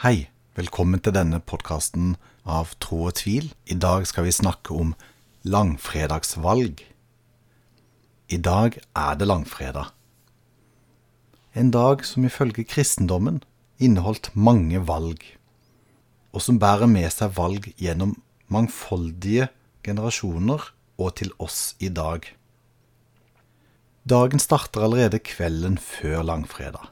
Hei, velkommen til denne podkasten av Tro og tvil. I dag skal vi snakke om langfredagsvalg. I dag er det langfredag. En dag som ifølge kristendommen inneholdt mange valg, og som bærer med seg valg gjennom mangfoldige generasjoner og til oss i dag. Dagen starter allerede kvelden før langfredag.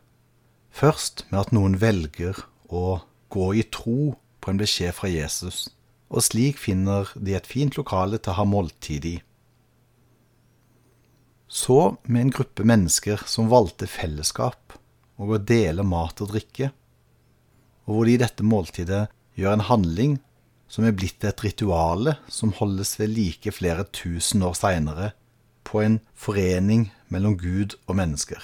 Først med at noen velger å gå i tro på en beskjed fra Jesus, og slik finner de et fint lokale til å ha måltid i. Så med en gruppe mennesker som valgte fellesskap og å dele mat og drikke, og hvor de i dette måltidet gjør en handling som er blitt et rituale som holdes ved like flere tusen år seinere, på en forening mellom Gud og mennesker.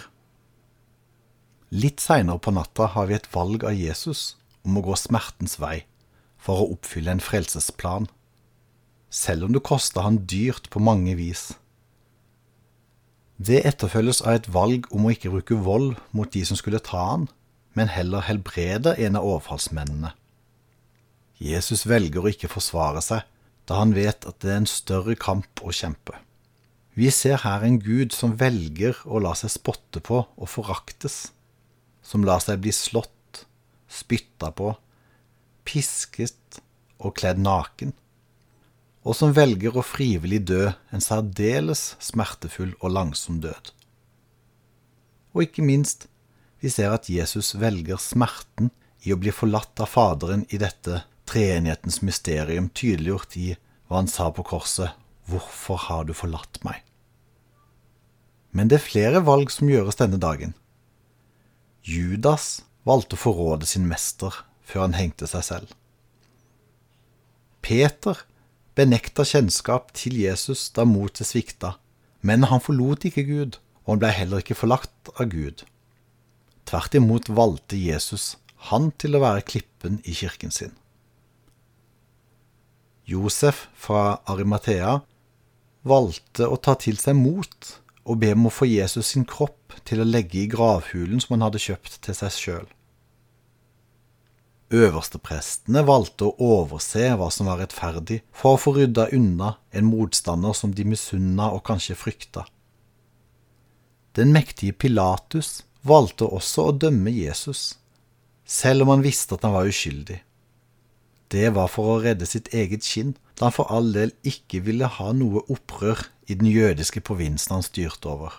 Litt seinere på natta har vi et valg av Jesus om å gå smertens vei for å oppfylle en frelsesplan, selv om det kosta han dyrt på mange vis. Det etterfølges av et valg om å ikke bruke vold mot de som skulle ta han, men heller helbrede en av overfallsmennene. Jesus velger å ikke forsvare seg, da han vet at det er en større kamp å kjempe. Vi ser her en Gud som velger å la seg spotte på og foraktes, som lar seg bli slått, spytta på, pisket og kledd naken, og som velger å frivillig dø en særdeles smertefull og langsom død. Og ikke minst, vi ser at Jesus velger smerten i å bli forlatt av Faderen i dette treenighetens mysterium tydeliggjort i hva han sa på korset, 'Hvorfor har du forlatt meg?' Men det er flere valg som gjøres denne dagen. Judas valgte å forråde sin mester før han hengte seg selv. Peter benekta kjennskap til Jesus da motet svikta, men han forlot ikke Gud, og han ble heller ikke forlagt av Gud. Tvert imot valgte Jesus han til å være klippen i kirken sin. Josef fra Arimathea valgte å ta til seg mot og be om å få Jesus sin kropp til å legge i gravhulen som han hadde kjøpt til seg sjøl. Øversteprestene valgte å overse hva som var rettferdig, for å få rydda unna en motstander som de misunna og kanskje frykta. Den mektige Pilatus valgte også å dømme Jesus, selv om han visste at han var uskyldig. Det var for å redde sitt eget skinn, da han for all del ikke ville ha noe opprør i den jødiske provinsen han styrte over.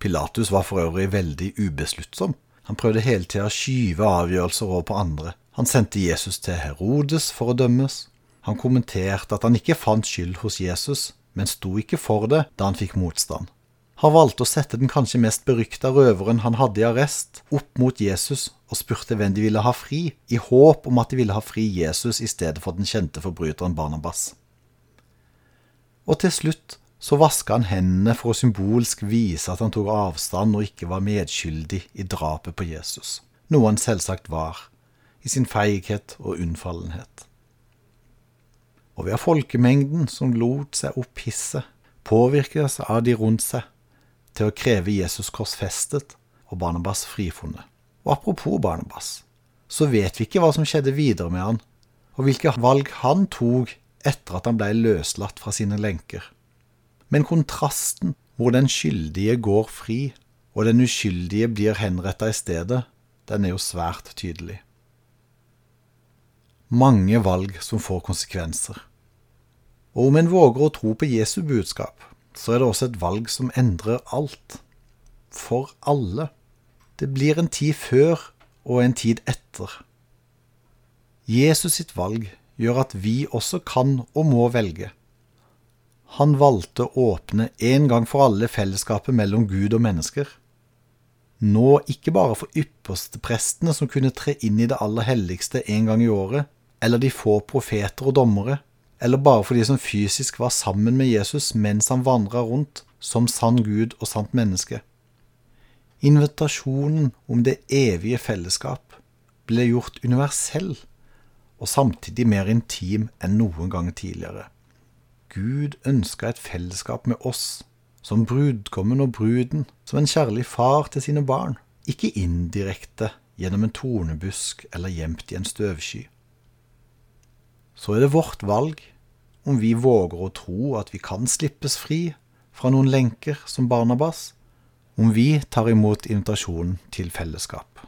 Pilatus var for øvrig veldig ubesluttsom. Han prøvde hele tida å skyve avgjørelser over på andre. Han sendte Jesus til Herodes for å dømmes. Han kommenterte at han ikke fant skyld hos Jesus, men sto ikke for det da han fikk motstand Han valgte å sette den kanskje mest berykta røveren han hadde i arrest, opp mot Jesus og spurte hvem de ville ha fri, i håp om at de ville ha fri Jesus i stedet for den kjente forbryteren Barnabas. Og til slutt så vaska han hendene for å symbolsk vise at han tok avstand og ikke var medskyldig i drapet på Jesus, noe han selvsagt var, i sin feighet og unnfallenhet. Og ved folkemengden som lot seg opphisse, påvirkes av de rundt seg, til å kreve Jesus korsfestet og Barnabas frifunnet. Og apropos Barnabas, så vet vi ikke hva som skjedde videre med han, og hvilke valg han tok etter at han ble løslatt fra sine lenker. Men kontrasten hvor den skyldige går fri, og den uskyldige blir henretta i stedet, den er jo svært tydelig. Mange valg som får konsekvenser. Og om en våger å tro på Jesu budskap, så er det også et valg som endrer alt. For alle. Det blir en tid før og en tid etter. Jesus sitt valg gjør at vi også kan og må velge. Han valgte å åpne en gang for alle fellesskapet mellom Gud og mennesker. Nå ikke bare for ypperste prestene som kunne tre inn i det aller helligste en gang i året, eller de få profeter og dommere, eller bare for de som fysisk var sammen med Jesus mens han vandra rundt som sann Gud og sant menneske. Invitasjonen om det evige fellesskap ble gjort universell og samtidig mer intim enn noen gang tidligere. Gud ønska et fellesskap med oss, som brudgommen og bruden, som en kjærlig far til sine barn, ikke indirekte gjennom en tornebusk eller gjemt i en støvsky. Så er det vårt valg om vi våger å tro at vi kan slippes fri fra noen lenker som Barnabas, om vi tar imot invitasjonen til fellesskap.